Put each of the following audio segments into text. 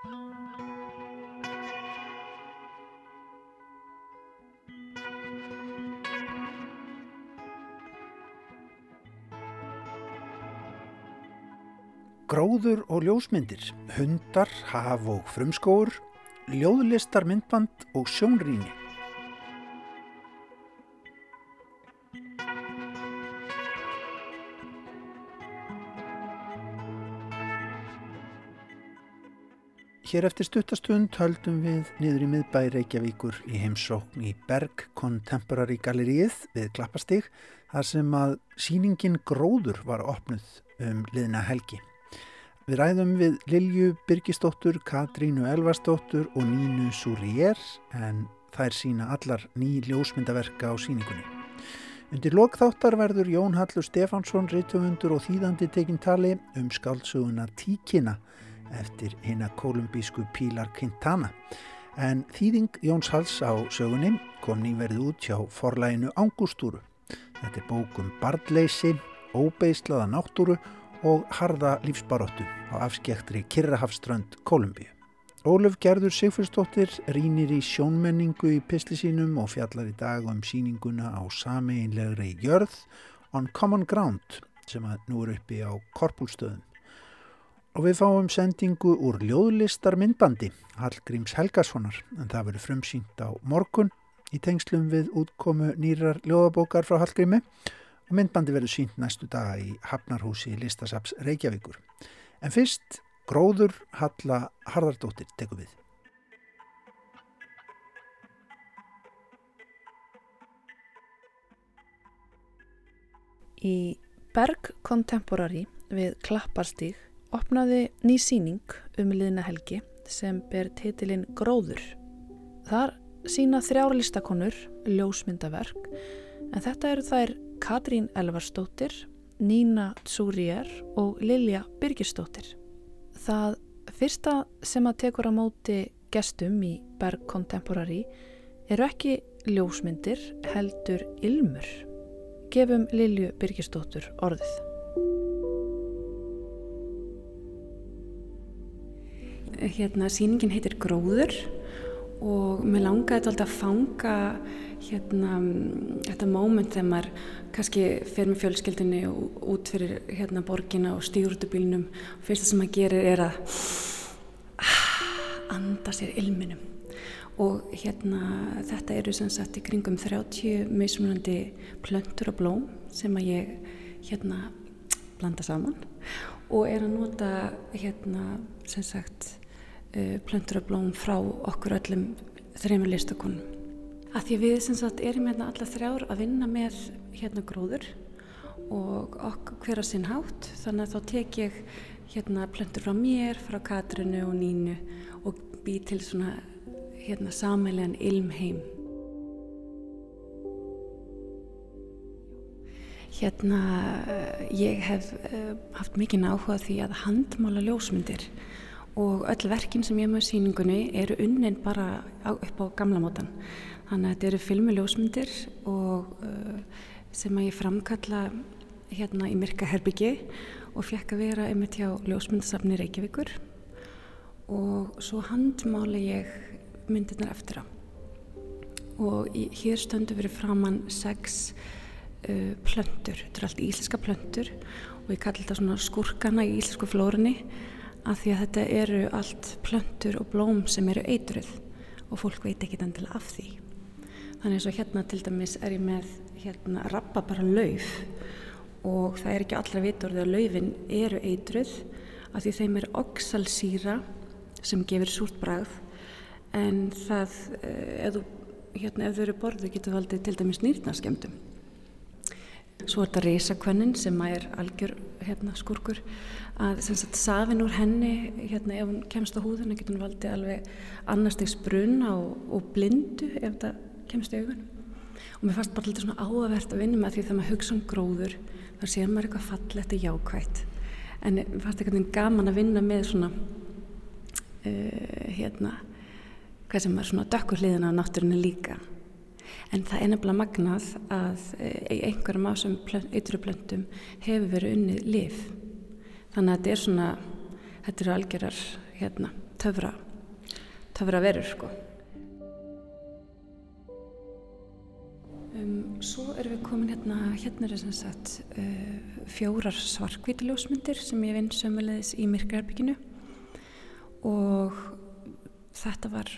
Gróður og ljósmyndir, hundar, haf og frumskóur, ljóðlistar myndband og sjónrýni. Hér eftir stuttastund höldum við niður í miðbæ Reykjavíkur í heimsókn í Berg Contemporary Galleríið við Klappastig þar sem að síningin Gróður var opnuð um liðna helgi. Við ræðum við Lilju Birgisdóttur, Katrínu Elvarsdóttur og Nínu Súriér en þær sína allar ný ljósmyndaverka á síningunni. Undir lokþáttar verður Jón Hallur Stefánsson, rittumundur og þýðandi tekinn tali um skálsuguna Tíkina eftir hinn að kolumbísku Pílar Quintana. En þýðing Jóns Halls á sögunni kom nýverið út hjá forlæginu Ángústúru. Þetta er bókum Bardleysi, Óbeislaða náttúru og harða lífsbaróttu á afskektri Kirrahafströnd Kolumbíu. Óluf Gerður Sigfriðsdóttir rínir í sjónmenningu í pisli sínum og fjallar í dag um síninguna á sameinlegri jörð On Common Ground sem að nú er uppi á Korpúlstöðum. Og við fáum sendingu úr ljóðlistar myndbandi Hallgríms Helgarssonar en það verður frumsýnt á morgun í tengslum við útkomu nýrar ljóðabókar frá Hallgrími og myndbandi verður sínt næstu daga í Hafnarhúsi Listasaps Reykjavíkur. En fyrst, gróður Halla Harðardóttir tekur við. Í Berg Contemporary við Klapparstíg opnaði ný síning um liðna helgi sem ber titilinn Gróður. Þar sína þrjárlistakonur ljósmyndaverk en þetta eru þær Katrín Elvarsdóttir, Nína Tsúriér og Lilja Birgisdóttir. Það fyrsta sem að tekur á móti gestum í Berg Contemporary eru ekki ljósmyndir heldur ilmur. Gefum Lilju Birgisdóttur orðið. Hérna síningin heitir Gróður og mér langaði alltaf að fanga hérna, þetta móment þegar maður kannski fer með fjölskeldinni út fyrir hérna, borgina og stýr út úr bílnum. Og fyrsta sem maður gerir er að ah, anda sér ilminum. Og hérna þetta eru sem sagt í kringum 30 mismunandi plöntur og blóm sem að ég hérna blanda saman. Og er að nota hérna sem sagt plöntur og blóm frá okkur öllum þreymur listakonum. Að því við sem sagt erum hérna alla þrjár að vinna með hérna gróður og okkur hver að sinn hátt. Þannig að þá tek ég hérna plöntur frá mér, frá Katrinu og Nínu og bý til svona hérna samælegan ilmheim. Hérna ég hef uh, haft mikið áhuga því að handmála ljósmyndir og öll verkin sem ég með síningunni eru unnin bara á, upp á gamla mótan. Þannig að þetta eru filmuljósmyndir og uh, sem að ég framkalla hérna í Myrka Herbyggi og fekk að vera einmitt hjá ljósmyndasafni Reykjavíkur. Og svo handmáli ég myndirnar eftir á. Og í, hér stöndu verið framann sex uh, plöntur, þetta er allt íslenska plöntur og ég kalli þetta svona skurkana í íslensku flórunni af því að þetta eru allt plöntur og blóm sem eru eitruð og fólk veit ekki endilega af því. Þannig eins og hérna til dæmis er ég með hérna rappa bara lauf og það er ekki allra vitorði að laufin eru eitruð af því þeim er oxalsýra sem gefur súrt bragð en það, eh, ef þú, hérna ef þau eru borðu getur valdið til dæmis nýrnaskemdum. Svo er þetta reysakvönnin sem er algjör hérna, skurkur að sagt, safin úr henni hérna, ef hún kemst á húðuna getur hún valdið alveg annarstegs brunna og, og blindu ef þetta kemst í augun. Og mér fannst bara litið svona áavert að vinna með því þegar maður hugsa um gróður þá sér maður eitthvað fallett og jákvægt en mér fannst eitthvað gaman að vinna með svona uh, hérna hvað sem er svona dökkur hliðin á náttúrinu líka. En það er nefnilega magnað að uh, einhverjum ásum ytruplöntum hefur verið unnið liv þannig að þetta er svona þetta eru algjörar hérna, töfra, töfra verur sko. Um, svo erum við komin hérna, hérna er þess að uh, fjórar svarkvítiljósmyndir sem ég vinn sömulegis í myrkjarbygginu og þetta var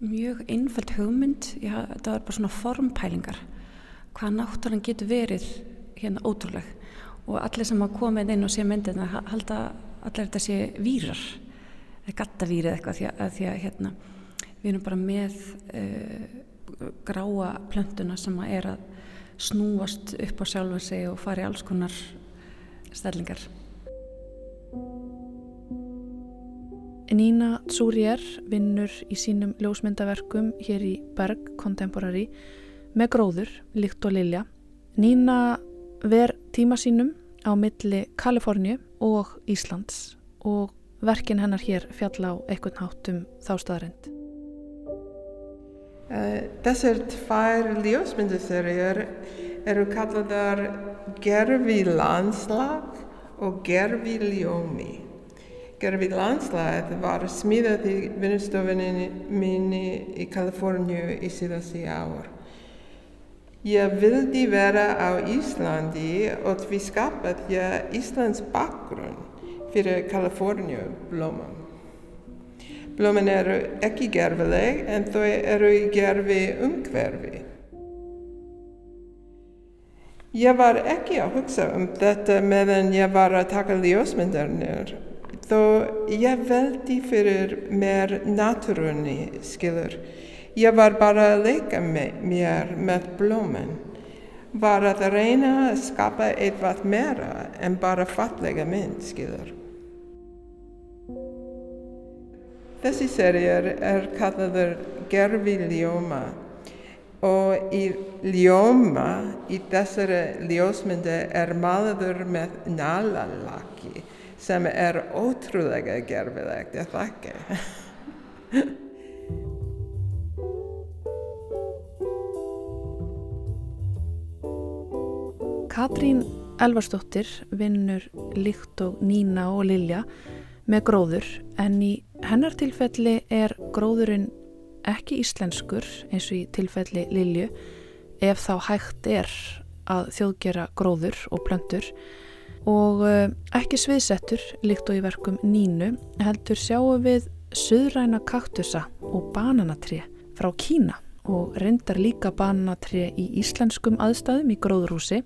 mjög einfælt hugmynd, Já, þetta var bara svona formpælingar, hvað náttúrulega getur verið hérna ótrúleg og allir sem hafa komið inn og sé myndina halda allir þetta sé výrar eða gattavýri eða eitthvað því að, því að hérna, við erum bara með uh, gráa plöntuna sem er að snúast upp á sjálfur sig og fara í alls konar stellingar Nína Tsúriér vinnur í sínum ljósmyndaverkum hér í Berg Contemporary með gróður, líkt og Lilja. Nína ver tíma sínum á milli Kaliforníu og Íslands og verkin hennar hér fjalla á einhvern hátt um þá staðarind. Uh, þessar tvær ljósmyndaserjur eru kallaðar gerfi landslag og gerfi ljómi. Gerfi landslag var smíðað í vinnustofinni minni í Kaliforníu í síðasti ár. Ég vildi vera á Íslandi og því skapaði ég Íslands bakgrunn fyrir Kaliforníu blómum. Blómin eru ekki gerfileg en þau eru í gerfi umhverfi. Ég var ekki að hugsa um þetta meðan ég var að taka ljósmyndarnir þó ég veldi fyrir mér náttúrunni skilur. Ég var bara að leika mér með blómin. Var að reyna að skapa eitthvað meira en bara fallega mynd, skilur. Þessi serið er kallaður Gerfi Ljóma og í Ljóma í þessari ljósmyndu er malaður með nalalaki sem er ótrúlega gerfilegt, er það Katrín Elvarsdóttir vinnur líkt og Nína og Lilja með gróður en í hennar tilfelli er gróðurinn ekki íslenskur eins og í tilfelli Lilju. Ef þá hægt er að þjóðgera gróður og plöntur og ekki sviðsettur líkt og í verkum Nínu heldur sjáum við söðræna kaktusa og bananatri frá Kína og reyndar líka bananatri í íslenskum aðstæðum í gróðurhúsi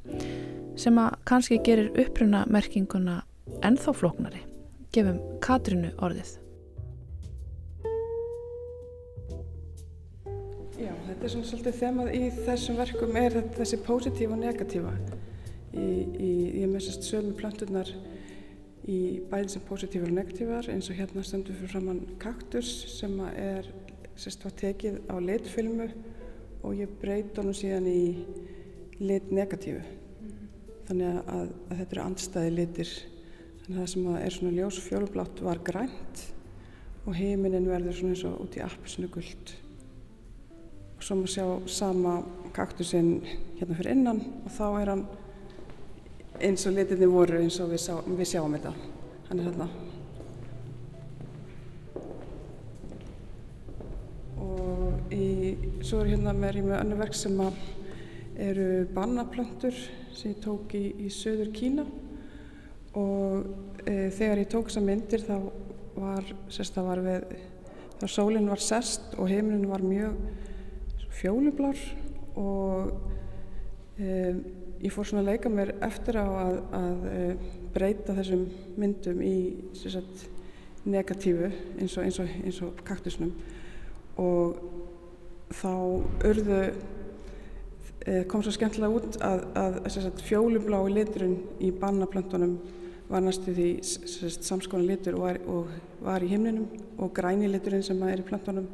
sem að kannski gerir uppruna merkinguna ennþá flóknari. Gefum Katrinu orðið. Já, þetta er svona svolítið þemað í þessum verkum er þessi pósitífa og negatífa. Ég með sérst sögum plönturnar í bæði sem pósitífar og negatívar eins og hérna stendur fyrir framann kaktus sem er sérst var tekið á litfilmu og ég breyti honum síðan í lit negatífu. Þannig að, að þetta eru andstæði litir. Þannig að það sem er svona ljós fjólublátt var grænt og heiminin verður svona eins og út í appsinu gullt og svo maður sjá sama kaktusinn hérna fyrir innan og þá er hann eins og litinni voru eins og við, sá, við sjáum þetta. Hann er hérna svo er hérna með, með önnu verk sem eru bannaplöntur sem ég tók í, í söður Kína. Og e, þegar ég tók þessa myndir þá var, sérst, var við, þá sólinn var sest og heiminin var mjög fjólublár og e, ég fór svona að leika mér eftir á að, að e, breyta þessum myndum í sérst, negatífu eins og, og, og kaktusnum. Og þá urðu Eh, kom svo skemmtilega út að, að, að fjólublái liturinn í bannaplöntunum var næstu því samskona litur og var, og var í himninum og græni liturinn sem er í plöntunum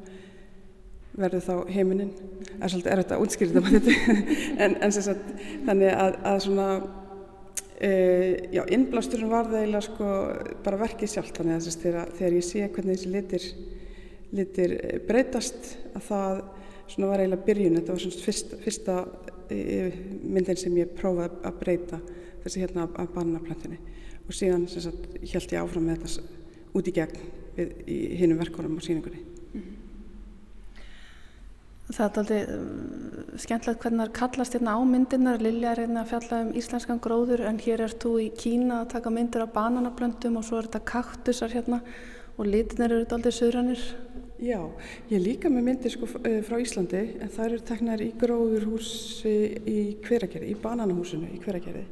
verður þá heiminin er svolítið erfitt að útskýra þetta en, en sagt, þannig að, að svona e, já, innblásturinn var það eiginlega sko bara verkið sjálf þannig að þegar, þegar ég sé hvernig þessi litir litir breytast að það svona var eiginlega byrjun, þetta var svona fyrsta, fyrsta e, myndin sem ég prófaði að breyta þessi hérna af barnaplantinni og síðan sagt, held ég áfram með þetta út í gegn við, í hinnum verkunum og síningunni. Það er aldrei skemmtilegt hvernig það kallast hérna á myndirnar. Lilja er hérna að fjalla um íslenskan gróður en hér er þú í Kína að taka myndir af bananablöndum og svo er þetta kaktusar hérna og litinir eru þetta aldrei söðranir. Já, ég líka með myndir sko frá Íslandi en það eru teknar í gróðurhúsi í hveragerði, í bananahúsinu í hveragerði.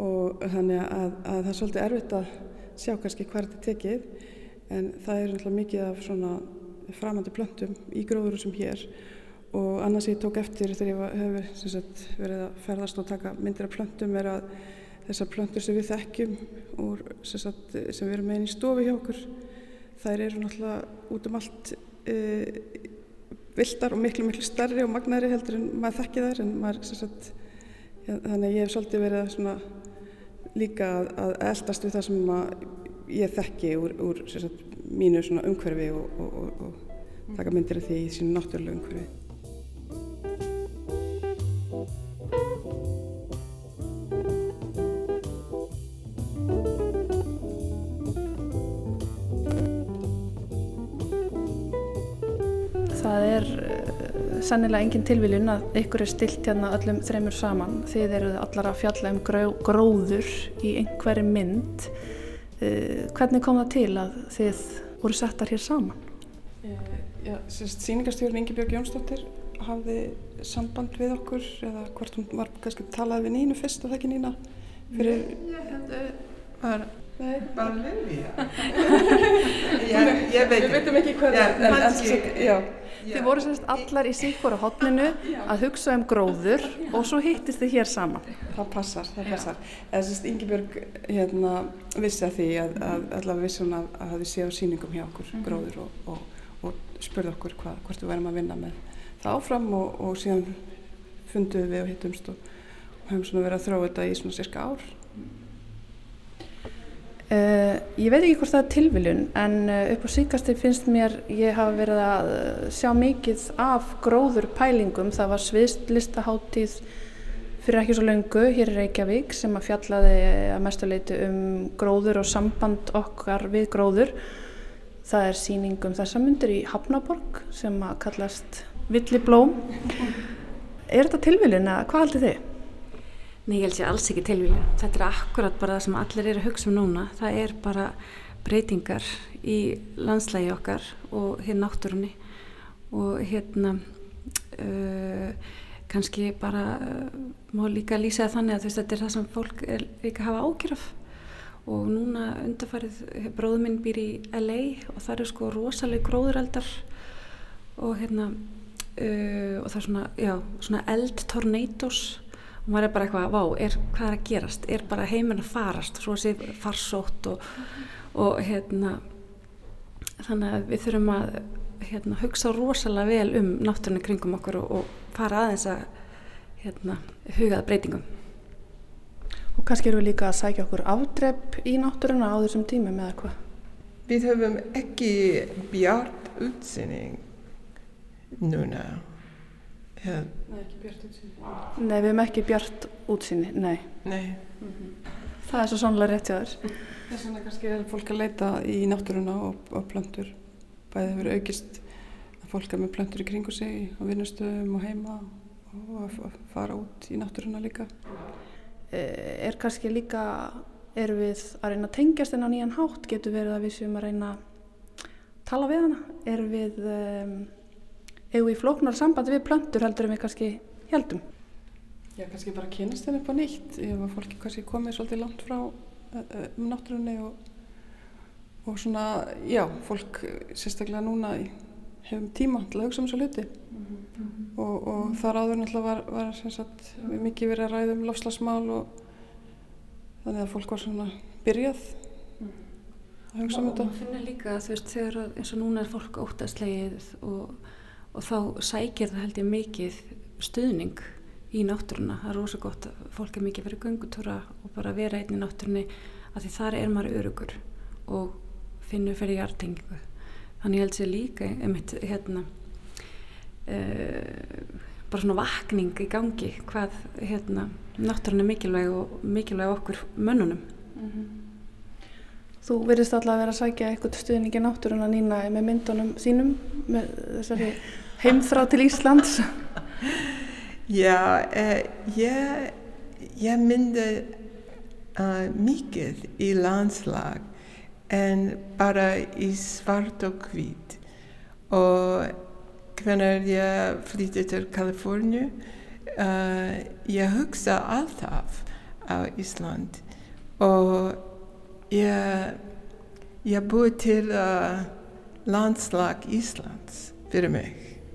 Og þannig að, að það er svolítið erfitt að sjá kannski hvað þetta tekið en það er náttúrulega mikið af svona framandi plöntum í gróðurhúsum hér. Og annars ég tók eftir þegar ég hef sagt, verið að ferðast og taka myndir af plöntum er að þessar plöntur sem við þekkjum úr, sem, sagt, sem við erum með í stofu hjá okkur þær eru náttúrulega út um allt e, vildar og miklu miklu starri og magnæri heldur en maður þekki þær en maður sagt, ja, þannig að ég hef svolítið verið svona, líka að, að eldast við það sem ég þekki úr, úr sagt, mínu umhverfi og, og, og, og taka myndir af því í sínu náttúrulega umhverfi. Það er uh, sannilega engin tilviljun að ykkur er stilt hérna öllum þreymur saman. Þið eru allar að fjalla um gró, gróður í einhverju mynd. Uh, hvernig kom það til að þið voru settar hér saman? Já, Sýningarstjórn Ingi Björg Jónsdóttir hafði samband við okkur eða hvort hún var kannski talað við Nínu fyrst og það ekki Nína fyrir... Ég hefði bara, bara Lilja. ég veit Við veitum ekki hvað það er. Þið voru semst allar í síkvara hotninu að hugsa um gróður og svo hittist þið hér saman. Það passar, það passar. Eða semst Ingibjörg hérna, vissi að því að, að allavega vissi hún að, að þið séu síningum hjá okkur mm. gróður og, og, og spurði okkur hvað, hvort við værim að vinna með það áfram og, og síðan funduðu við og hittumst og hefum svona verið að þróa þetta í svona cirka ár. Uh, ég veit ekki hvort það er tilviljun en uh, upp á síkasti finnst mér ég hafa verið að uh, sjá mikið af gróður pælingum það var sviðslistaháttíð fyrir ekki svo lengu hér í Reykjavík sem að fjallaði að mestuleiti um gróður og samband okkar við gróður. Það er síning um þessa myndir í Hafnaborg sem að kallast Villiblóm. Er þetta tilviljun eða hvað heldur þið? Nei, ég held sér alls ekki tilvíli. Þetta er akkurat bara það sem allir eru að hugsa um núna. Það er bara breytingar í landslægi okkar og hér náttúrunni og hérna uh, kannski bara uh, má líka lýsa þannig að veist, þetta er það sem fólk er líka að hafa ágjörf og núna undarfarið bróðum minn býr í LA og það eru sko rosalega gróðureldar og hérna uh, og það er svona, já, svona eldtornados og maður er bara eitthvað, vá, er, hvað er að gerast? Er bara heiminn að farast? Svo að sé farsótt og, og hérna þannig að við þurfum að hérna, hugsa rosalega vel um náttúrunni kringum okkur og, og fara aðeins að hérna, hugað breytingum. Og kannski eru við líka að sækja okkur afdrepp í náttúruna á þessum tímum eða hvað? Við höfum ekki bjart útsinning núna Nei, ekki bjart útsýni. Nei, við hefum ekki bjart útsýni, nei. Nei. Mm -hmm. Það er svo sannlega rétt hjá þér. Þess vegna kannski er fólk að leita í náttúruna og, og plöntur. Bæðið hefur aukist að fólk er með plöntur í kringu sig á vinnustöðum og heima og að fara út í náttúruna líka. Er kannski líka, er við að reyna að tengjast en á nýjan hátt? Getur verið að við séum að reyna að tala við hana? Er við... Um, eigum við flóknar samband við plöntur heldur en við kannski heldum. Já, kannski bara kynast þeim upp á nýtt ef að fólki kannski komið svolítið langt frá um náttúrunni og, og svona, já, fólk sérstaklega núna hefum tíma til að hugsa um þessu hluti mm -hmm. og, og mm -hmm. þar áður náttúrulega var, var sagt, mikið verið að ræða um lofslagsmál og þannig að fólk var svona byrjað mm -hmm. að hugsa um þetta. Og maður finnir líka að þú veist þegar eins og núna er fólk óttastlegið og og þá sækir það held ég mikið stuðning í náttúruna það er rosa gott að fólk er mikið verið gungutúra og bara vera einn í náttúrunni að því þar er maður örugur og finnur fyrir hjartengingu þannig held sér líka einmitt hérna uh, bara svona vakning í gangi hvað hérna náttúrunni mikilvæg og mikilvæg okkur mönnunum mm -hmm. Þú verðist alltaf að vera að sækja eitthvað stuðningi náttúruna nýna með myndunum þínum með þessari heimþrá til Íslands. Já, eh, ég, ég myndi uh, mikið í landslag en bara í svart og hvít og hvernig ég flytti til Kaliforníu uh, ég hugsa alltaf á Ísland og ég, ég búið til uh, landslag Íslands fyrir mig.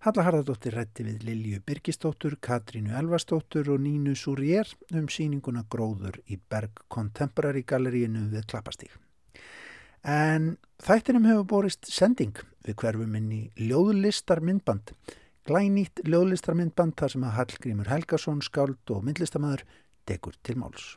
Halla Harðardóttir rætti við Lilju Birgistóttur, Katrínu Elvastóttur og Nínu Súriér um síninguna Gróður í Berg Contemporary Galleríinu við Klappastík. En þættinum hefur borist sending við hverfum inn í ljóðlistarmyndband. Glænýtt ljóðlistarmyndband þar sem að Hallgrímur Helgason, skáld og myndlistamæður degur til máls.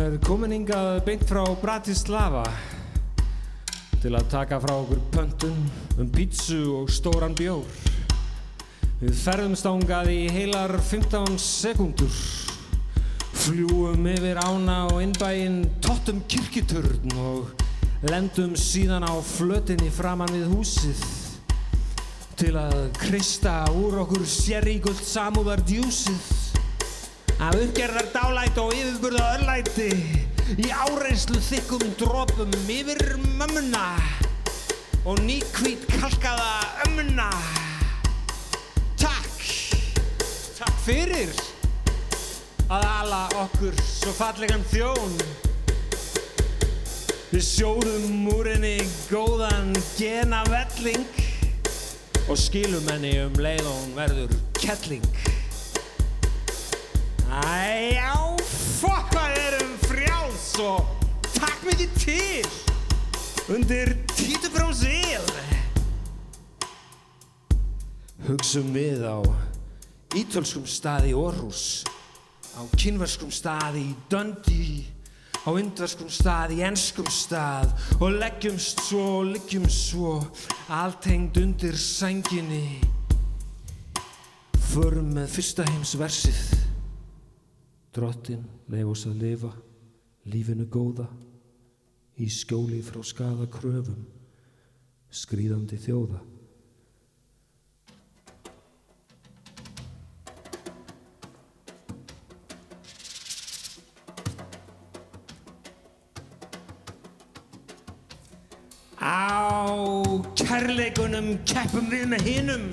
Er komin hingað beint frá Bratislava til að taka frá okkur pöntun um pítsu og stóran bjór. Við ferðumst ángað í heilar 15 sekundur, fljúum yfir ána og innbæinn tóttum kirkiturn og lendum síðan á flötinni framann við húsið til að kristja úr okkur sérríkult samúðar djúsið af uppgerðar dálæti og yfirburða örlæti í áreinslu þykkum drópum yfir mömmuna og nýkvít kalkaða ömmuna. Takk Takk fyrir að ala okkur svo fallegan þjón. Við sjóðum úr henni góðan gena velling og skilum henni um leið og hún verður kettling Æjá, fokk hvað erum frjáls og takk mikið til undir títubrón síl. Hugsum við á ítölskum staði í Orrús, á kynverskum staði í Dundee, á indverskum staði í ennskum stað og leggjumst svo og liggjum svo allt hengd undir sænginni. Förum með fyrsta heims versið Drottin leif oss að lifa lífinu góða í skjóli frá skada kröfum skrýðandi þjóða. Á kærleikunum keppum við með hinnum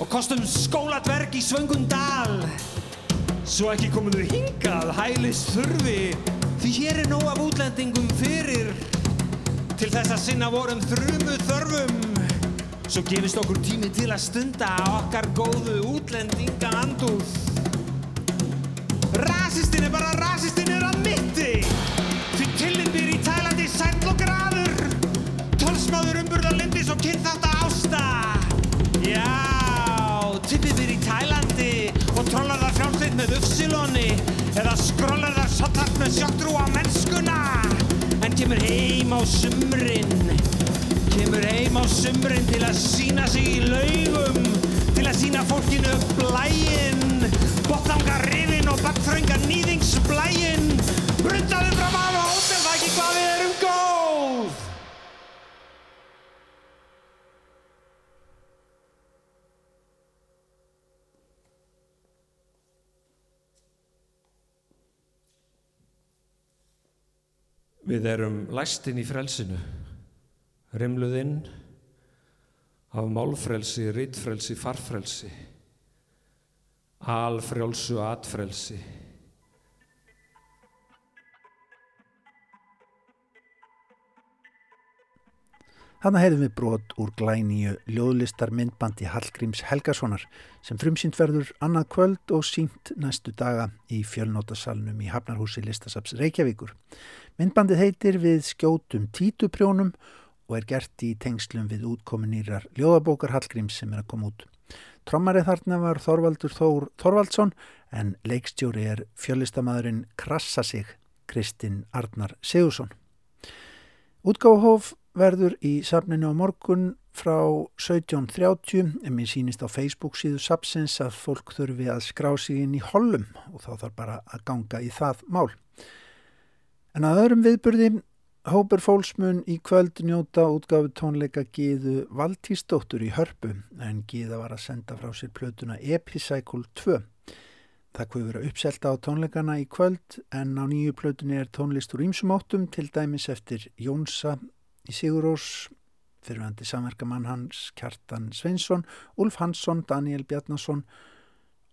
og kostum skóladverk í svöngum dal Svo ekki komum þau hingað, hælist þurfi, því hér er nóg af útlendingum fyrir til þess að sinna vorum þrumu þörfum. Svo gefist okkur tími til að stunda okkar góðu útlendinga andúð. Rasistinn er bara rasistinn er að mitti, því tillinn byr í Tælandi sæll og graður, tólsmáður umburðarlindis og kynþátt að eða skrollar það sottart með sjóttrú á mennskuna. En kemur heim á sumrin kemur heim á sumrin til að sína sig í laugum til að sína fólkinu blæinn. Botlangar rifin og bakþröngar nýðingsblæinn brundaðum frá maður Við erum læstinn í frelsinu, rimluðinn af málfrelsi, rittfrelsi, farfrelsi, alfrjálsu atfrelsi. Þannig heyrðum við brot úr glæníu ljóðlistar myndbandi Hallgríms Helgasonar sem frumsýnt verður annað kvöld og sínt næstu daga í fjölnótasalunum í Hafnarhúsi Listasaps Reykjavíkur. Myndbandið heitir við skjótum títuprjónum og er gert í tengslum við útkominýrar ljóðabókar Hallgríms sem er að koma út. Trommarið þarna var Þorvaldur Þór Þorvaldsson en leikstjóri er fjölistamæðurinn Krassa sig Kristinn Arnar Sigursson. Útgáfahóf verður í safninu á morgun frá 17.30 en mér sýnist á Facebook síðu sapsins að fólk þurfi að skrá sig inn í hollum og þá þarf bara að ganga í það mál. En að öðrum viðburði, Hóper Fólsmun í kvöld njóta útgáfi tónleika Gíðu Valtísdóttur í hörpu en Gíða var að senda frá sér plötuna Epicycle 2. Það kvöður vera uppselta á tónleikana í kvöld en á nýju plötunni er tónlist úr ímsumáttum til dæmis eftir Jónsa í Sigurós, fyrirvændi samverkamann hans Kjartan Sveinsson, Ulf Hansson, Daniel Bjarnason,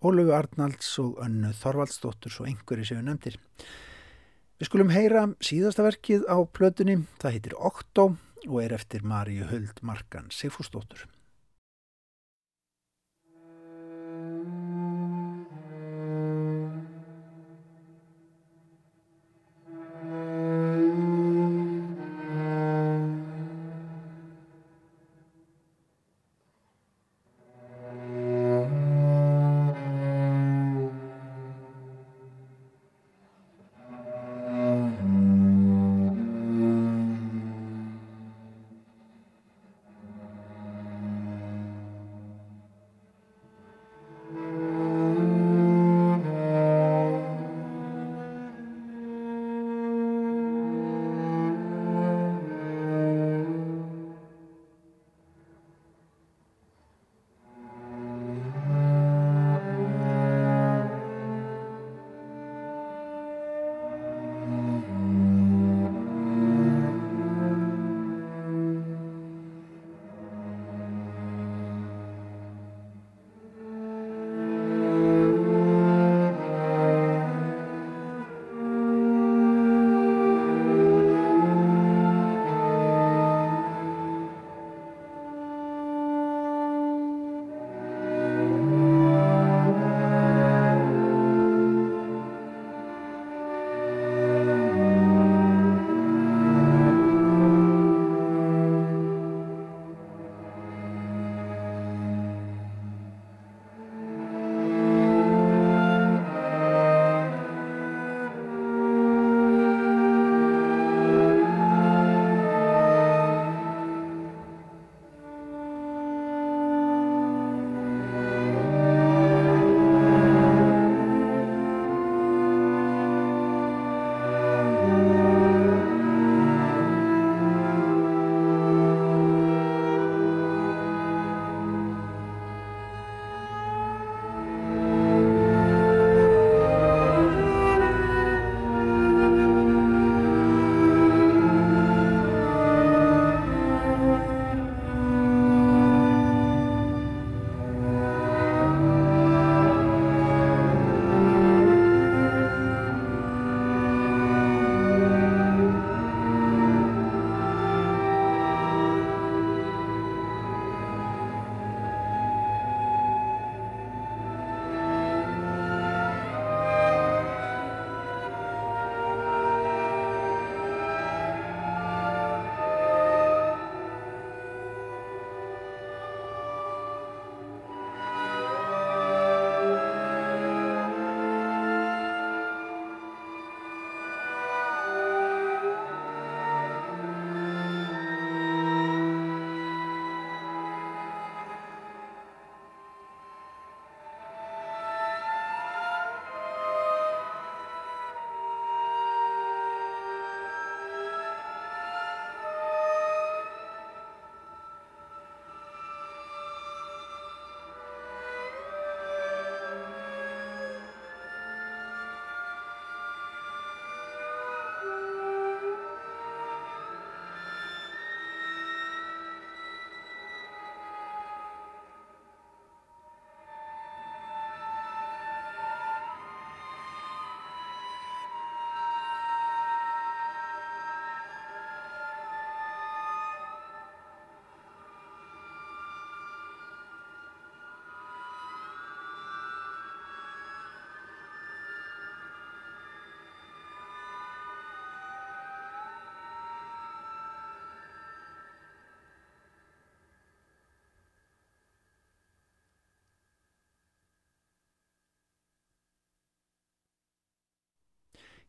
Ólöfu Arnalds og önnu Þorvaldsdóttur svo einhverju sem við nefndir. Við skulum heyra síðasta verkið á plötunni, það heitir Októ og er eftir Maríu Huld Markan Sigfúsdóttur.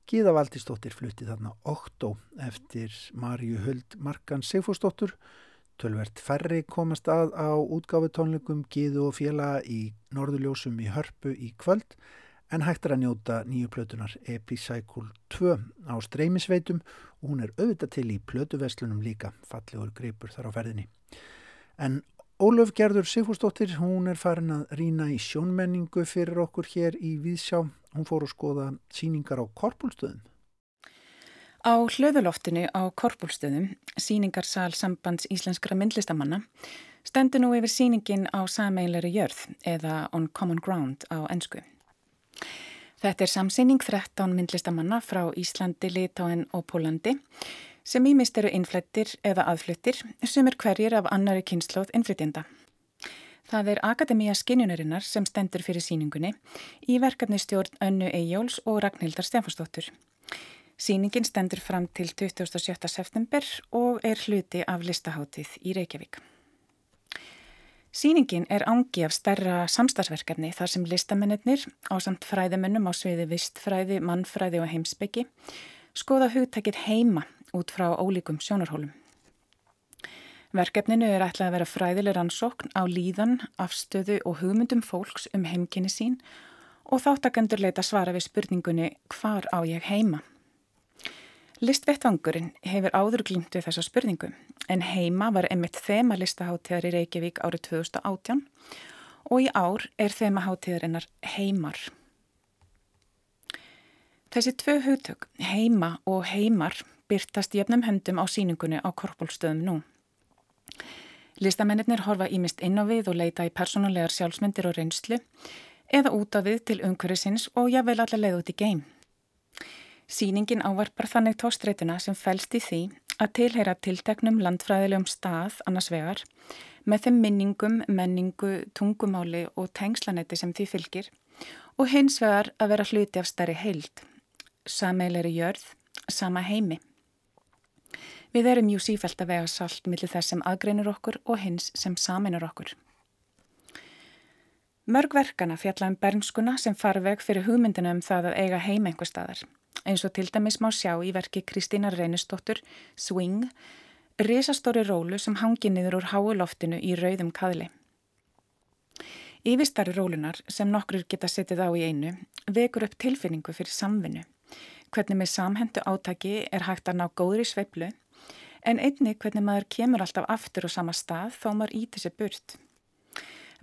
Gíða Valdísdóttir flutti þarna Októ eftir Marju Huld Markan Sigfúrsdóttur. Tölvert færri komast að á útgáfutónleikum Gíðu og Fjela í Norðurljósum í Hörpu í kvöld en hægt er að njóta nýju plötunar Epicycle 2 á streymisveitum og hún er auðvitað til í plötuveslunum líka, fallegur greipur þar á ferðinni. En Ólöf Gerður Sigfúrsdóttir, hún er farin að rína í sjónmenningu fyrir okkur hér í Víðsjá. Hún fór að skoða síningar á korpúlstöðum. Á hlöðuloftinu á korpúlstöðum, síningarsal sambands íslenskra myndlistamanna, stendur nú yfir síningin á sameileri jörð eða On Common Ground á ennsku. Þetta er samsýning 13 myndlistamanna frá Íslandi, Litáen og Pólandi sem ímist eru innflættir eða aðfluttir sem er hverjir af annari kynnslóð innflytjenda. Það er Akademíja Skinjunarinnar sem stendur fyrir síningunni í verkefni stjórn Önnu Eyjóls og Ragnhildar Stefansdóttur. Síningin stendur fram til 27. september og er hluti af listaháttið í Reykjavík. Sýningin er ángi af stærra samstagsverkefni þar sem listamennir á samt fræðimennum á sviði vistfræði, mannfræði og heimsbyggi skoða hugtækið heima út frá ólíkum sjónarhólum. Verkefninu er ætlað að vera fræðileg rannsókn á líðan, afstöðu og hugmyndum fólks um heimkynni sín og þáttakendur leita svara við spurningunni hvar á ég heima? Listvettvangurinn hefur áður glýmt við þessa spurningu en heima var einmitt þema listaháttíðar í Reykjavík árið 2018 og í ár er þema háttíðarinnar heimar. Þessi tvö hugtök, heima og heimar, byrtast jöfnum höndum á síningunni á korpólstöðum nú. Listamennir horfa ímist inn á við og leita í persónulegar sjálfsmyndir og reynslu eða út af við til umhverfisins og jável allar leið út í geim. Sýningin ávarpar þannig tóstreituna sem fælst í því að tilheyra tilteknum landfræðilegum stað annars vegar með þeim minningum, menningu, tungumáli og tengslanetti sem því fylgir og hins vegar að vera hluti af stærri heild, sameileri jörð, sama heimi. Við erum jú sífælt að vega salt millir þess sem aðgreinur okkur og hins sem saminur okkur. Mörg verkana fjalla um bernskuna sem farveg fyrir hugmyndinu um það að eiga heim einhver staðar. Eins og til dæmis má sjá í verki Kristínar Reynistóttur, Swing, risastóri rólu sem hangi niður úr háu loftinu í rauðum kaðli. Yfirstari rólunar sem nokkur geta setið á í einu vekur upp tilfinningu fyrir samvinnu. Hvernig með samhendu átaki er hægt að ná góðri sveiplu en einni hvernig maður kemur alltaf aftur á sama stað þó maður íti sér burt.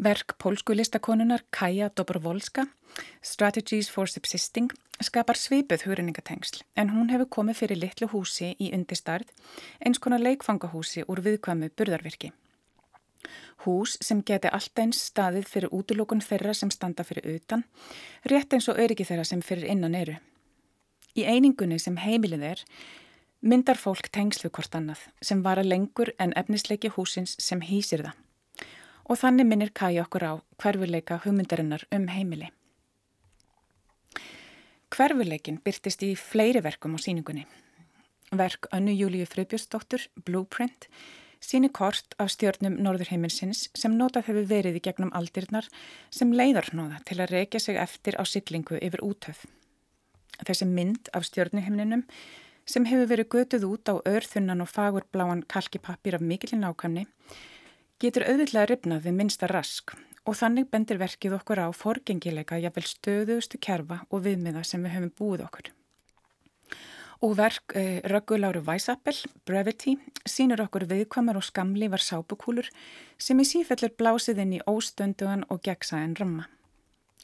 Verk pólsku listakonunar Kaja Dobrovolska, Strategies for Subsisting, skapar svipuð hugrenningatengsl en hún hefur komið fyrir litlu húsi í undistarð eins konar leikfangahúsi úr viðkvæmu burðarvirki. Hús sem geti alltaf eins staðið fyrir útlokun þeirra sem standa fyrir utan, rétt eins og öryggi þeirra sem fyrir innan eru. Í einingunni sem heimilið er myndar fólk tengslu hvort annað sem vara lengur en efnisleiki húsins sem hýsir það. Og þannig minnir Kaja okkur á hverfuleika hugmyndarinnar um heimili. Hverfuleikin byrtist í fleiri verkum á síningunni. Verk Önnu Júliu Fröbjörnsdóttur, Blueprint, síni kort af stjórnum Norðurheiminsins sem notað hefur verið í gegnum aldirnar sem leiðarnóða til að reykja sig eftir á syklingu yfir útöð. Þessi mynd af stjórnuhimninum sem hefur verið götuð út á örþunnan og fagurbláan kalkipappir af mikilinn ákamni, getur auðvitað ripnað við minsta rask og þannig bendir verkið okkur á forgengileika jafnvel stöðustu kerfa og viðmiða sem við höfum búið okkur. Og verk eh, Rögguláru Væsappel, Brevity, sínur okkur viðkvamar og skamlívar sápukúlur sem í sífellir blásið inn í óstöndugan og gegsaðan ramma.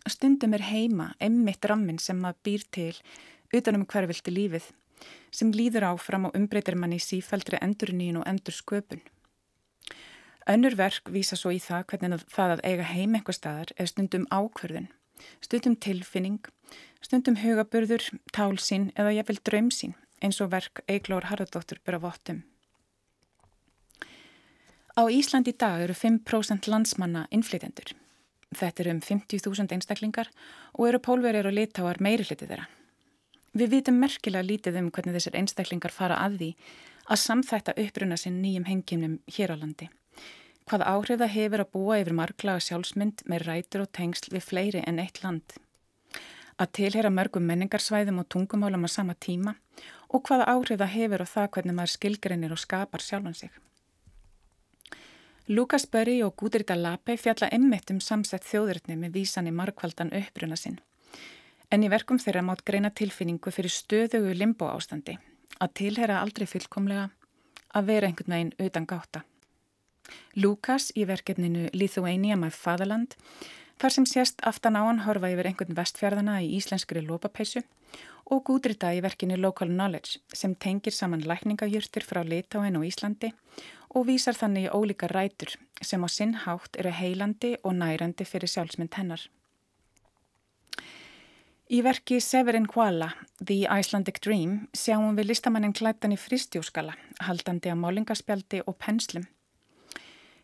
Stundum er heima, emmitt rammin sem maður býr til utanum hverfildi lífið sem líður áfram og umbreytir manni sífældri endurnín og endur sköpun. Önnur verk vísa svo í það hvernig það að eiga heim einhver staðar er stundum ákverðin, stundum tilfinning, stundum hugaburður, tálsín eða jafnvel draumsín eins og verk Eiglór Harðardóttur byrja vottum. Á Ísland í dag eru 5% landsmanna innflytendur. Þetta eru um 50.000 einstaklingar og eru pólverið og litáar meiri hliti þeirra. Við vitum merkilega lítið um hvernig þessir einstaklingar fara að því að samþætta uppruna sinn nýjum hengimnum hér á landi. Hvað áhrif það hefur að búa yfir marglaga sjálfsmynd með rætur og tengsl við fleiri en eitt land. að tilhera mörgum menningarsvæðum og tungumálum á sama tíma og hvaða áhrif það hefur og það hvernig maður skilgrinir og skapar sjálfan sig. Lukas Burry og Gudrita Lape fjalla emmitt um samsett þjóðurni með vísan í markvaldan uppruna sinn. En í verkum þeirra mátt greina tilfinningu fyrir stöðugu limbo ástandi, að tilhera aldrei fullkomlega, að vera einhvern veginn utan gáta. Lukas í verkefninu Lithuania My Fatherland þar sem sést aftan á hann horfa yfir einhvern vestfjörðana í íslenskri lópapeisu og Gudrita í verkinu Local Knowledge sem tengir saman lækningajurtir frá Litáin og Íslandi og vísar þannig í ólíka rætur sem á sinn hátt eru heilandi og nærandi fyrir sjálfsmynd hennar. Í verki Severin Kuala, The Icelandic Dream, sjáum við listamannin klættan í fristjóskala, haldandi að málingaspjaldi og penslum.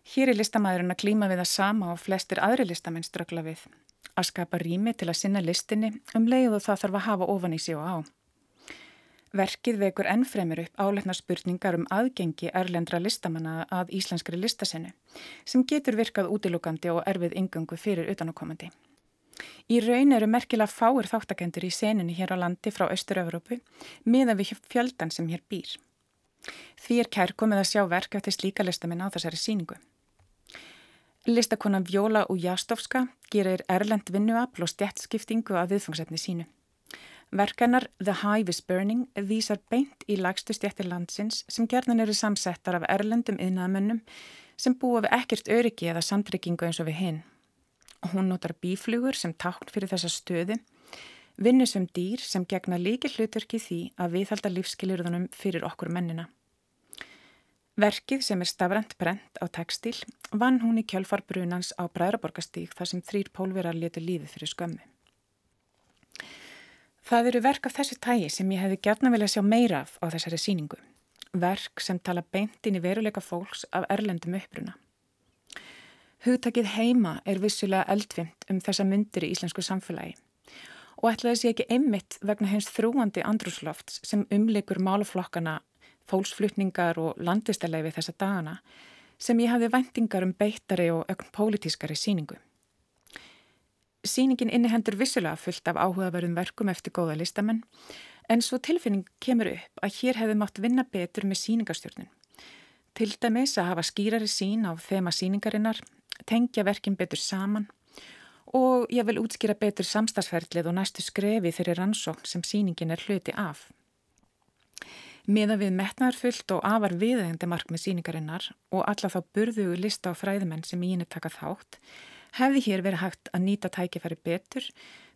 Hér er listamæðurinn að klíma við að sama og flestir aðri listamenn strögla við. Að skapa rými til að sinna listinni um leið og það þarf að hafa ofan í sig og á. Verkið vekur ennfremur upp áleitna spurningar um aðgengi erlendra listamanna að íslenskri listasennu sem getur virkað útilúkandi og erfið yngöngu fyrir utanákomandi. Í raun eru merkilega fáir þáttakendur í senunni hér á landi frá Östur-Európu miða við fjöldan sem hér býr. Því er kærkomið að sjá verk eftir slíka listamenn á þessari síningu. Listakonan Vjóla Ujastovska gerir erlend vinnuafl og stjættskiptingu að viðfangsefni sínu. Verkanar The Hive is Burning vísar beint í lagstu stjættir landsins sem gerðan eru samsettar af erlendum yðnaðamönnum sem búa við ekkert öryggi eða samtryggingu eins og við hinn. Hún notar bíflugur sem tákn fyrir þessa stöðu, vinnusum dýr sem gegna líki hluturki því að viðhalda lífskilirðunum fyrir okkur mennina. Verkið sem er stafrænt brent á tekstil vann hún í kjölfarbrunans á Bræðraborgastík þar sem þrýr pólverar letu lífið fyrir skömmu. Það eru verk af þessu tægi sem ég hefði gætna vilja sjá meira af á þessari síningu. Verk sem tala beint inn í veruleika fólks af erlendum uppruna. Hugtakið heima er vissulega eldvimt um þessa myndir í íslensku samfélagi og ætlaði sé ekki einmitt vegna hens þrúandi andrúslofts sem umlikur málaflokkana, fólksflutningar og landistalegi við þessa dagana sem ég hafði vendingar um beittari og ögn pólitískari síningu. Sýningin innihendur vissulega fullt af áhugaverðum verkum eftir góða listamenn en svo tilfinning kemur upp að hér hefði mátt vinna betur með síningastjórnun. Til dæmis að hafa skýrari sín á þema síningarinnar, tengja verkin betur saman og ég vil útskýra betur samstagsferðlið og næstu skrefi þeirri rannsókn sem síningin er hluti af. Miða við metnaðarfullt og afar viðegndi mark með síningarinnar og alla þá burðugu lista á fræðumenn sem í henni taka þátt hefði hér verið hægt að nýta tækifæri betur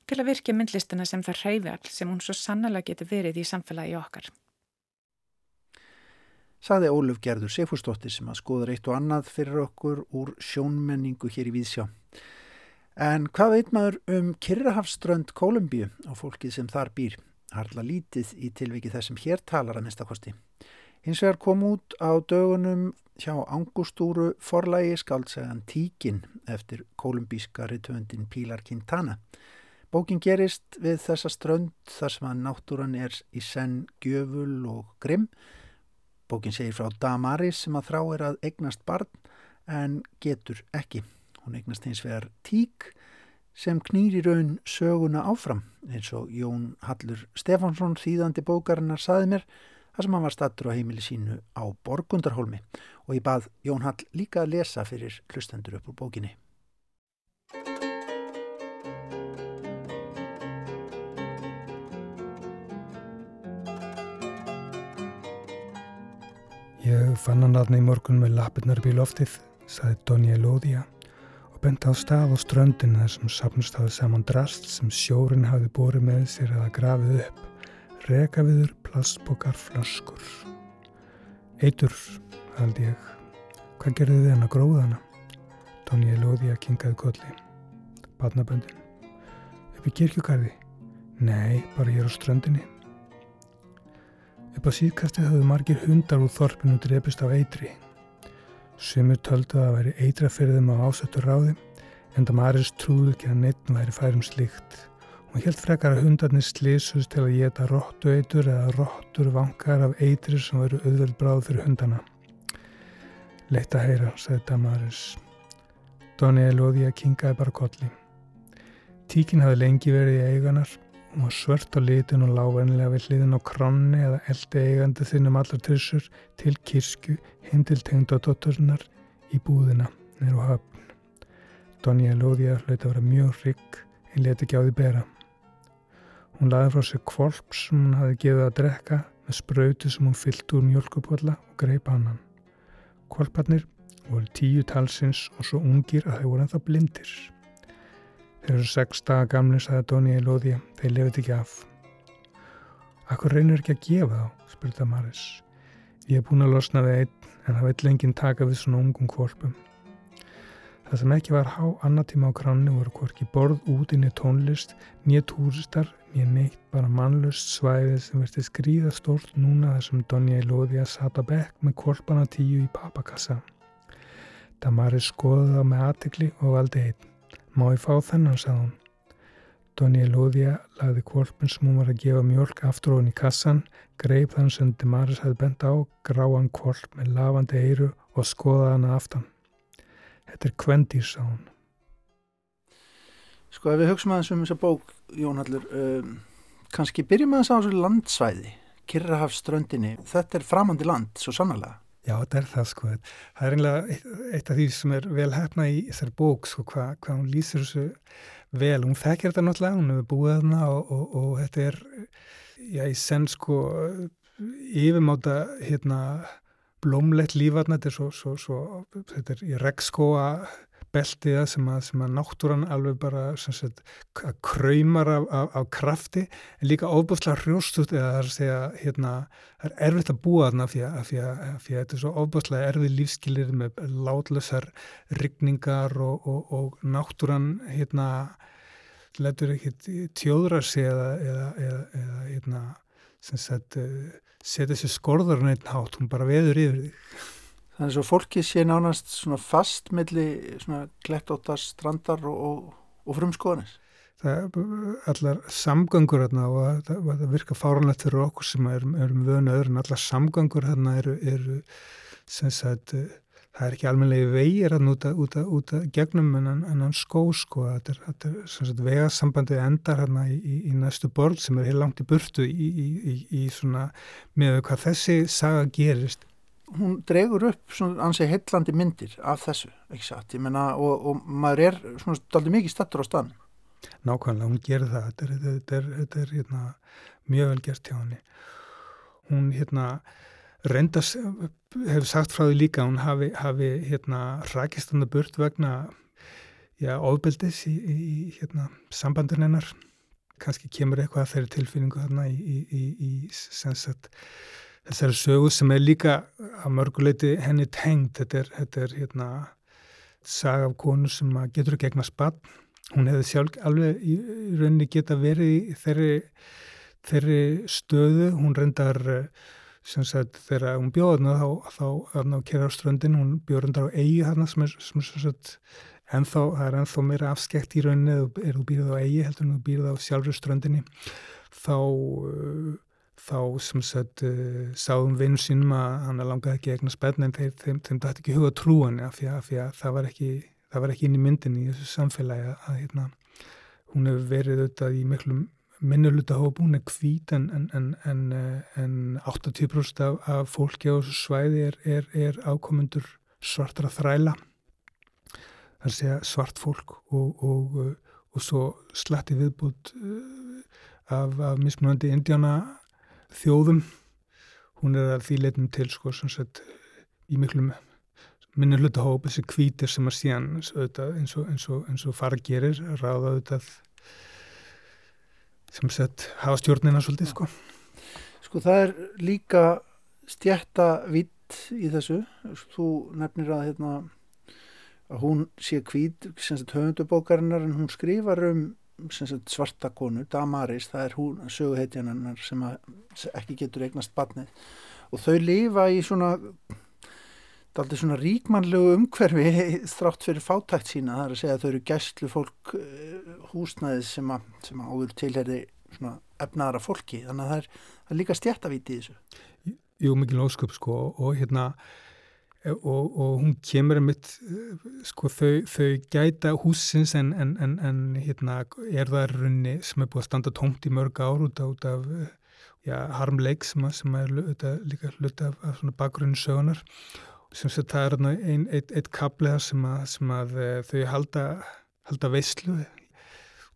til að virkja myndlistina sem það hreyfjall sem hún svo sannlega getur verið í samfélagi okkar. Saði Óluf Gerður Seyfúrsdóttir sem að skoður eitt og annað fyrir okkur úr sjónmenningu hér í Víðsjá. En hvað veit maður um Kirrahafströnd Kolumbíu og fólkið sem þar býr? Harla lítið í tilviki þessum hér talar að minnstakosti. Hins vegar kom út á dögunum hjá Angustúru forlægi skáltsegan Tíkin eftir kolumbíska ritvöndin Pílar Quintana. Bókin gerist við þessa strönd þar sem að náttúran er í senn gjöful og grimm. Bókin segir frá Damaris sem að þrá er að eignast barn en getur ekki. Hún eignast hins vegar Tík sem knýri raun söguna áfram eins og Jón Hallur Stefánsson þýðandi bókarinnar saði mér þar sem hann var stattur á heimili sínu á Borgundarholmi og ég bað Jón Hall líka að lesa fyrir hlustendur upp úr bókinni. Ég fann hann aðna í morgun með lapirnar bí loftið, saði Donja Lóðia og bent á stað og ströndin þar sem sapnust hafið saman drast sem sjórin hafið bórið með sér að grafið upp rekaviður, plastbókar, flaskur. Eitur, held ég. Hvað gerði þið hann að gróða hana? Lóði að kingaði kolli. Badnaböndin. Upp í kirkjugarði? Nei, bara hér á ströndinni. Upp á síðkastið höfðu margir hundar úr þorpinu drepist á eitri. Sumur töldu að væri eitra fyrir þeim á ásöttu ráði en það maður trúðu ekki að neitt væri færum slíkt. Hún held frekar að hundarnir slísust til að geta róttu eitur eða róttur vangar af eitrir sem veru auðveld bráð fyrir hundana. Leitt að heyra, sagði Damaris. Doni Elóði að kingaði bara kolli. Tíkin hafði lengi verið í eiganar Hún var svört á litin og lávennilega við hliðin á kronni eða eldi eigandi þinnum allar trissur til kirsku heim til tengdadótturinnar í búðina nýru höfn. Donja Lóðja hlaut að vera mjög rygg en leti ekki á því bera. Hún laði frá sig kvolp sem hún hafi gefið að drekka með spröytu sem hún fyllt úr mjölkupotla og greip annan. Kvolparnir voru tíu talsins og svo ungir að þau voru ennþá blindir. Þeir eru sex daga gamli, sagði Dóni í loði, þeir lefið ekki af. Akkur reynir ekki að gefa þá, spurta Maris. Ég hef búin að losna við einn, en það vill enginn taka við svona ungum kvolpum. Það sem ekki var há annatíma á kranni voru hvorki borð út inn í tónlist, nýja túristar, nýja neitt, bara mannlust svæðið sem verði skrýða stórt núna þar sem Donja í loði að sata bekk með kvolpana tíu í papakassa. Damaris skoði það með aðtikli og valdi einn. Má ég fá þennan, sagði hún. Donni Elóðia lagði kvolpin sem hún var að gefa mjölk aftur henni í kassan, greip þann sem Demaris hefði bent á, gráan kvolp með lavandi eiru og skoðaði hana aftan. Þetta er kvendýr, sagði hún. Sko ef við hugsaum aðeins um þessa bók, Jón Hallur, um, kannski byrjum aðeins á þessu landsvæði, Kirrahafströndinni, þetta er framandi land, svo sannlega. Já, þetta er það sko. Það er einlega eitt, eitt af því sem er vel hefna í þessar bók sko, hvað hva hún lýsir þessu vel. Hún þekkir þetta náttúrulega, hún hefur búið þarna og, og, og þetta er, já, í senn sko, yfirmáta, hérna, blómlegt lífarna, þetta er svo, svo, svo, þetta er í regnskóa beltiða sem að, að náttúran alveg bara sagt, kraumar af, af, af krafti en líka ofbúðslega hrjóstut eða það er að segja hérna, það er erfitt að búa þarna fyrir að, að, að þetta er svo ofbúðslega erfið lífskilir með látlösar rigningar og, og, og náttúran hérna letur ekki tjóðra sig eða, eða, eða, eða hérna sagt setja sér skorður neitt hátt, hún bara veður yfir þig Þannig að fólki sé nánast svona fast milli svona klettóttar strandar og, og, og frumskoðanis. Það er allar samgöngur hérna og það, það virka fáranlegt fyrir okkur sem erum, erum vönu öðru en allar samgöngur hérna eru, eru sem sagt, það er ekki almenlega vegir hérna út að, út að, út að gegnum en hann skó sko, þetta er, þetta er sem sagt vegasambandið endar hérna í, í, í næstu borð sem er heil langt í burtu í, í svona með hvað þessi saga gerist hún dregur upp svona ansið heillandi myndir af þessu, ekki satt, ég menna og, og maður er svona daldi mikið stattur á stann. Nákvæmlega, hún gerir það. Þetta er, þetta er, þetta er hérna, mjög vel gert hjá henni. Hún hérna reyndas, hefur sagt frá því líka hún hafi, hafi hérna rækist hann að burt vegna já, ofbeldis í, í hérna sambandin hennar. Kannski kemur eitthvað að þeirri tilfinningu þarna í, í, í sensat þessari sögu sem er líka að mörguleiti henni tengd. Þetta er, þetta er hérna saga af konu sem getur gegna spann hún hefði sjálf alveg í rauninni geta verið í þeirri, þeirri stöðu. Hún reyndar sem sagt þegar hún bjóða þá, þá þarna á Kerarströndin hún bjóða reyndar á eigi þarna sem er sem sagt ennþá, það er ennþá meira afskekt í rauninni eða þú býrð á eigi heldur en þú býrð á sjálfur ströndinni. Þá þá sem sagt uh, sáðum vinnu sínum að hann langaði ekki eignar spenn en þeim, þeim, þeim dætti ekki huga trúan af því, því að það var ekki það var ekki inn í myndin í þessu samfélagi að, að hérna, hún hefur verið auðvitað í miklu minnuluta hóp hún er hvít en, en, en, en 80% af, af fólki á þessu svæði er, er, er ákomundur svartra þræla það er að svart fólk og, og, og svo slatti viðbútt af, af mismunandi indjána þjóðum. Hún er að því leitum til sko sett, í miklum minni hluta hóp þessi kvítir sem að síðan og, eins og, og fara gerir ráða auðvitað sem sett hafa stjórnina svolítið sko. Sko það er líka stjætta vitt í þessu. Þú nefnir að hérna að hún sé kvít höfundubókarinnar en hún skrifar um sagt, svarta konu, Damaris það er hún, söguheitjanannar sem ekki getur eignast batnið og þau lifa í svona aldrei svona ríkmannlegu umhverfi strátt fyrir fátækt sína. Það er að segja að þau eru gæstlu fólk eh, húsnæðið sem, að, sem að áður tilherði svona efnaðara fólki. Þannig að það er, það er líka stjættavíti í þessu. Jú, mikil ósköp sko og hérna og, og hún kemur mitt, sko þau, þau gæta húsins en, en, en, en hérna er það runni sem er búið að standa tómt í mörg ár út, út af já, harmleik sem, sem er líka hluti af, af bakgrunni sögunar sem það er einn eitt, eitt kaplið sem, sem að þau halda, halda veislu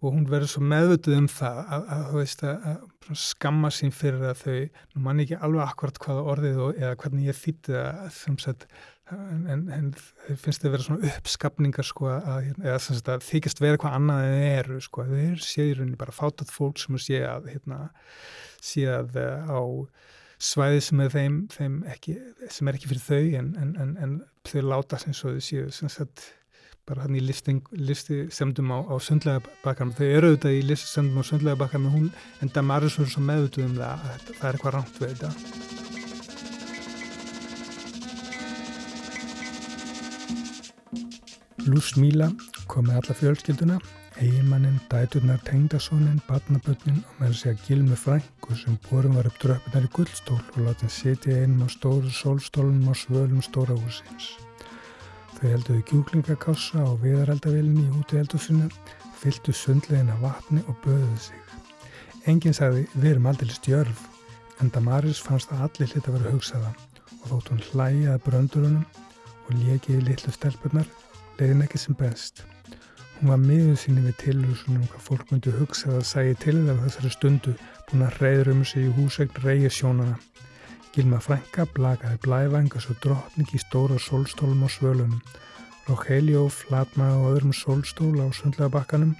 og hún verður svo meðvituð um það að, að, veist, að skamma sín fyrir að þau, nú mann ekki alveg akkurat hvaða orðið og, eða hvernig ég þýtti það en, en, en finnst það að vera svona uppskapningar sko, að, eða sagt, þykist vera hvað annað en þeir eru sko, séu í rauninni bara fátat fólk sem sé að hérna, sé að eh, á svæði sem er þeim, þeim ekki, sem er ekki fyrir þau en, en þau láta sem svo þau séu sem sagt bara hann í listing, listi semdum á, á sundlega bakkarmi þau eru auðvitað í listi semdum á sundlega bakkarmi hún en Damaris verður svo meðutuð um það að það er eitthvað rámt við þetta. Lús Míla kom með alla fjölskylduna. Eigimannin, dæturnar, tengdasónin barnabötnin og með þess að gilmi frængu sem borum var upp dröpunar í gullstól og látið setja einum á stóru sólstólunum á svölum stóra húsins Þau helduðu kjúklingakassa og viðaraldavillinni í húti eldusinu, fylgtu sundlegin af vatni og böðuðu sig. Engin sagði við erum aldrei stjörf, en Damaris fannst að allir hlita að vera hugsaða og þótt hún hlæjaði bröndurunum og lékiði litlu stelpunar, leiðin ekki sem best. Hún var miður síni við tilhúsunum hvað fólk myndi hugsaða að sæði til það þessari stundu búin að reyður um sig í húsegn reyja sjónana Gilma frænka blakaði blævænga svo drottning í stóra sólstólum á svölunum. Rogelio flatmaði á öðrum sólstól á sundlegabakkanum.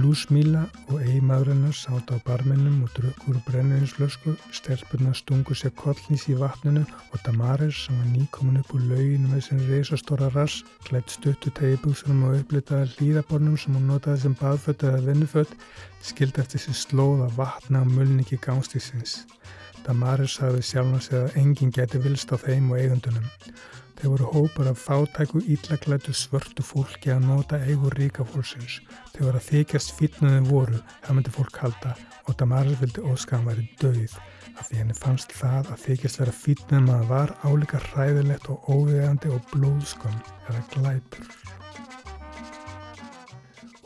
Lús Míla og eigimadrennar sátt á barminnum og drukkur brenniðinslösku. Stelpurna stungu sér kollnís í vatninu og Damaris sem var nýkomin upp úr lauginu með sin reysastóra rass, klætt stuttu tegibúsunum og upplitaði hlýðabornum sem hún notaði sem baðfött eða vinnufött, skildi eftir sér slóða vatna og mulningi gangstísins. Damaris sagði sjálf hans að enginn geti vilst á þeim og eigundunum. Þeir voru hópar af fátæku íllaklætu svörtu fólki að nota eigur ríka fólksins. Þeir voru að þykjast fítnuðin voru, það myndi fólk halda og Damaris vildi óskan væri döið af því henni fannst það að þykjast vera fítnuðin maður var álíka hræðilegt og óviðandi og blóðskom eða glæpur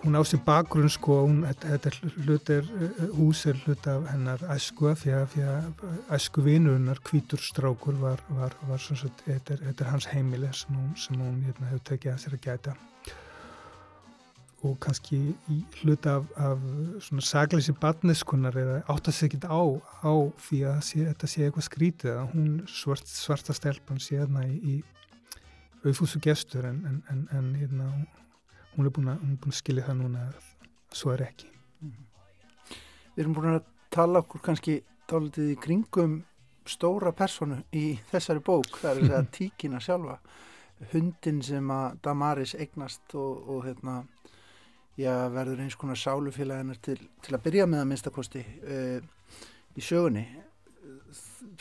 hún á sér bakgrunn sko, hún, þetta hlut er, eh, hús er hlut af hennar æsku því að æsku vinurinnar, kvítur strákur var, var, var svona, þetta er, þetta er hans heimili sem hún, sem hún hérna, hefur tekið að sér að gæta. Og kannski hlut af, af svona sagleysi badneskunar er að átta sig ekkit á, á því að sé, þetta sé eitthvað skrítið að hún svart, svarta stelpan sé þarna í, auðfúsu gestur en, en, en hérna hún er búin að, er búin að skilja það núna að svo er ekki. Mm -hmm. Við erum búin að tala okkur kannski tálitið í kringum stóra personu í þessari bók það er þess að tíkina sjálfa. Hundin sem að Damaris eignast og, og hérna já, verður eins konar sálufélaginar til, til að byrja með að minnstakosti uh, í sögunni.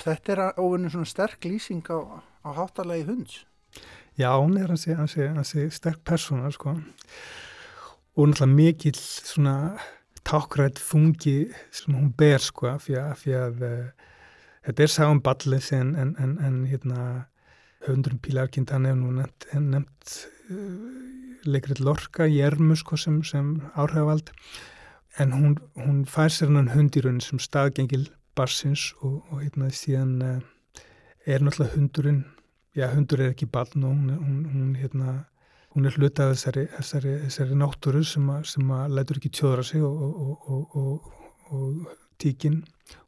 Þetta er óvinni svona sterk lýsing á, á háttalagi hunds Já, hún er hansi, hansi, hansi sterk persóna sko. Og náttúrulega mikill svona tákrætt þungi sem hún ber sko fyrir fyrir að uh, þetta er sagum ballis en, en, en, en hérna höfndurum Pílarkind hann hefur nú nefnt, nefnt uh, leikrið Lorca í ermu sko sem, sem áhrifavald. En hún, hún fær sér hann hundirun sem staðgengil barsins og, og hérna síðan uh, er náttúrulega hundurinn já, hundur er ekki barn og hún, hún, hún, hérna, hún er hluta af þessari, þessari, þessari náttúru sem, a, sem að lætur ekki tjóðra sig og, og, og, og tíkin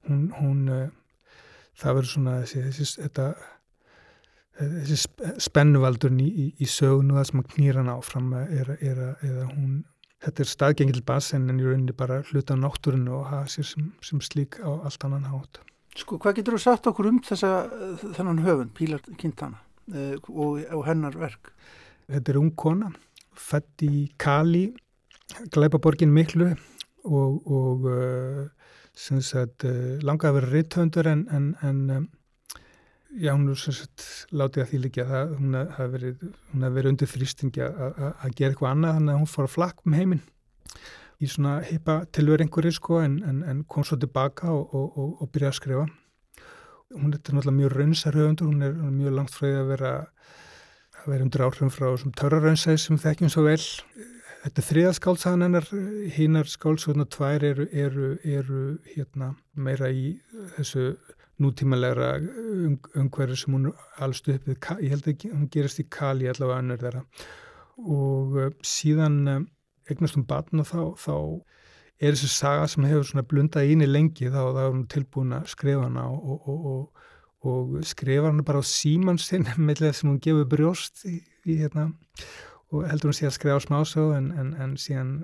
hún uh, það verður svona þessi, þessi, þetta, þessi spennuvaldurinn í, í, í sögunu það sem að knýra hann áfram er, er að hún Þetta er staðgengil basen en í rauninni bara hluta á náttúrinu og hafa sér sem, sem slík á allt annan hátt. Sko, hvað getur þú sagt okkur um þessa, þennan höfund, Pílar Quintana uh, og, og hennar verk? Þetta er ung kona, fætt í Kali, Gleipaborgin Miklu og, og uh, sagt, uh, langaði að vera ritthöndur en, en, en já, hún er sem sagt látið að því líka að hún hafi verið, verið undir þrýstingi að gera eitthvað annað þannig að hún fór að flakk um heiminn í svona heipa tilver einhverju sko en, en, en kom svo tilbaka og, og, og, og byrjaði að skrifa. Hún er náttúrulega mjög raunsar höfundur, hún er mjög langt því að vera að vera undir áhrifum frá þessum törraraunsæð sem þekkjum svo vel. Þetta er þriða skálsagan hennar, hinnar skálsugna tvær eru, eru, eru hérna, meira í þessu nútímalegra umhverju sem hún alst upp við, ég held ekki, hún gerist í Kali allavega önnur þeirra og uh, síðan uh, eignast um batn og þá, þá er þessi saga sem hefur blundað íni lengi þá, þá er hún tilbúin að skrifa hana og, og, og, og skrifa hana bara á síman sinn með þess að hún gefur brjóst í, í hérna og heldur hún sé að skrifa á smásög en, en, en síðan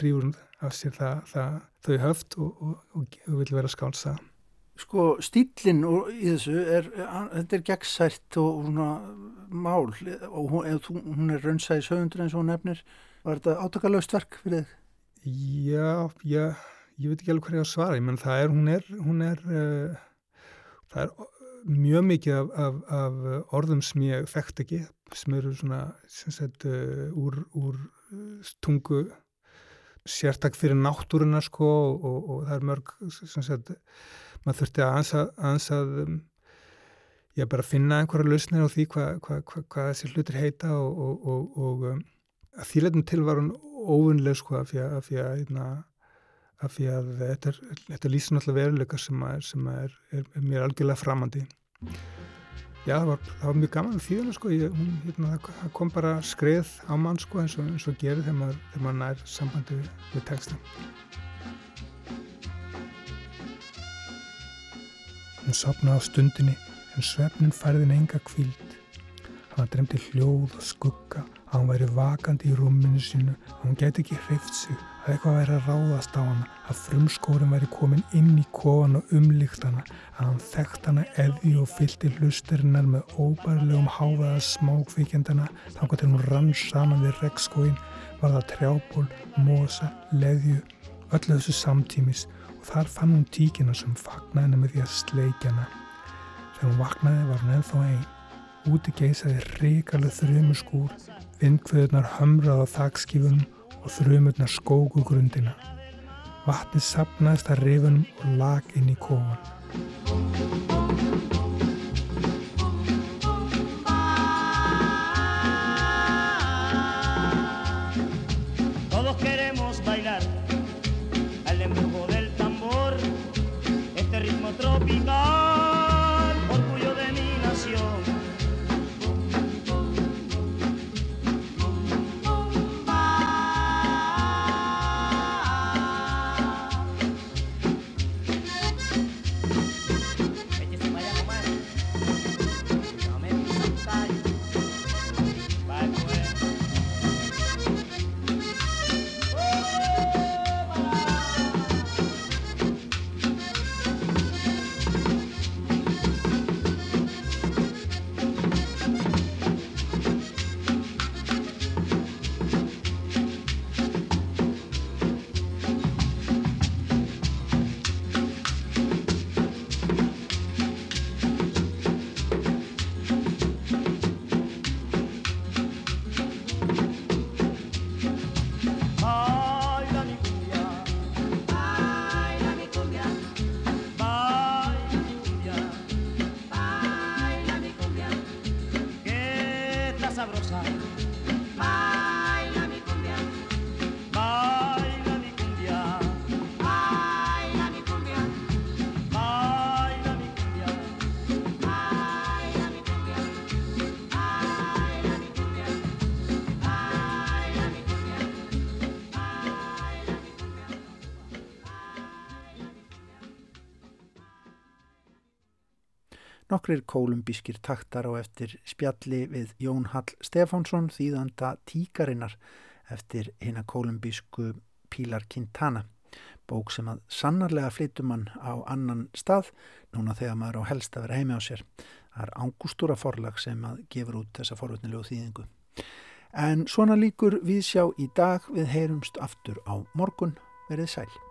rýfur hún af sér það, það, þau höft og vil vera skálsa Sko stílinn í þessu er, þetta er gegnsært og svona mál og hún, hún er raunsæði sögundur eins og hún nefnir. Var þetta átakalögst verk fyrir þig? Já, já, ég veit ekki alveg hvað ég á að svara. Ég menn það er, hún er, hún er, uh, það er mjög mikið af, af, af orðum sem ég þekkt ekki, sem eru svona, sem sagt, uh, úr, úr tungu sértak fyrir náttúruna sko og, og, og það er mörg, sem sagt, maður þurfti að ansa, ansað um, ég bara finna einhverja lausnir á því hvað hva, hva, hva þessi hlutir heita og, og, að því leitum til var hún óvinnleg sko af því að, af því að, hérna, af því að þetta, er, þetta lýsir náttúrulega veruleika sem, er, sem er, er mér algjörlega framandi. Já það var, það var mjög gaman því það sko, ég, hún, hérna, það kom bara skreið á mann sko eins og, eins og gerir þegar maður, þegar maður nær sambandi við, við texta Hún sopnaði á stundinni en svefnin færðin enga kvíld. Hann dremdi hljóð og skugga að hann væri vakandi í rúminu sínu að hann geti ekki hreift sig að eitthvað væri að ráðast á hana að frumskórin væri komin inn í kofan og umlíkt hana að hann þekkt hana eði og fylti hlusturinnar með óbærlegum háfaða smákvíkjandana þannig að hún rann saman við regnskóin var það trjából, mosa, leðju öllu þessu samtímis Þar fann hún tíkina sem fagnaði henni með því að sleikja hana. Þegar hún vaknaði var hann ennþá einn. Úti geysaði ríkalið þrjumuskúr, vindkvöðunar hömrað á þakskifunum og þrjumurnar skóku grundina. Vatni sapnaðist að rifunum og lag inn í kofan. Nokkrir kolumbískir taktar á eftir spjalli við Jón Hall Stefánsson þýðanda Tíkarinnar eftir hina kolumbísku Pílar Quintana. Bók sem að sannarlega flytum hann á annan stað núna þegar maður á helst að vera heimi á sér. Það er Ángústúra forlag sem að gefur út þessa forvöldnilegu þýðingu. En svona líkur við sjá í dag. Við heyrumst aftur á morgun. Verið sæl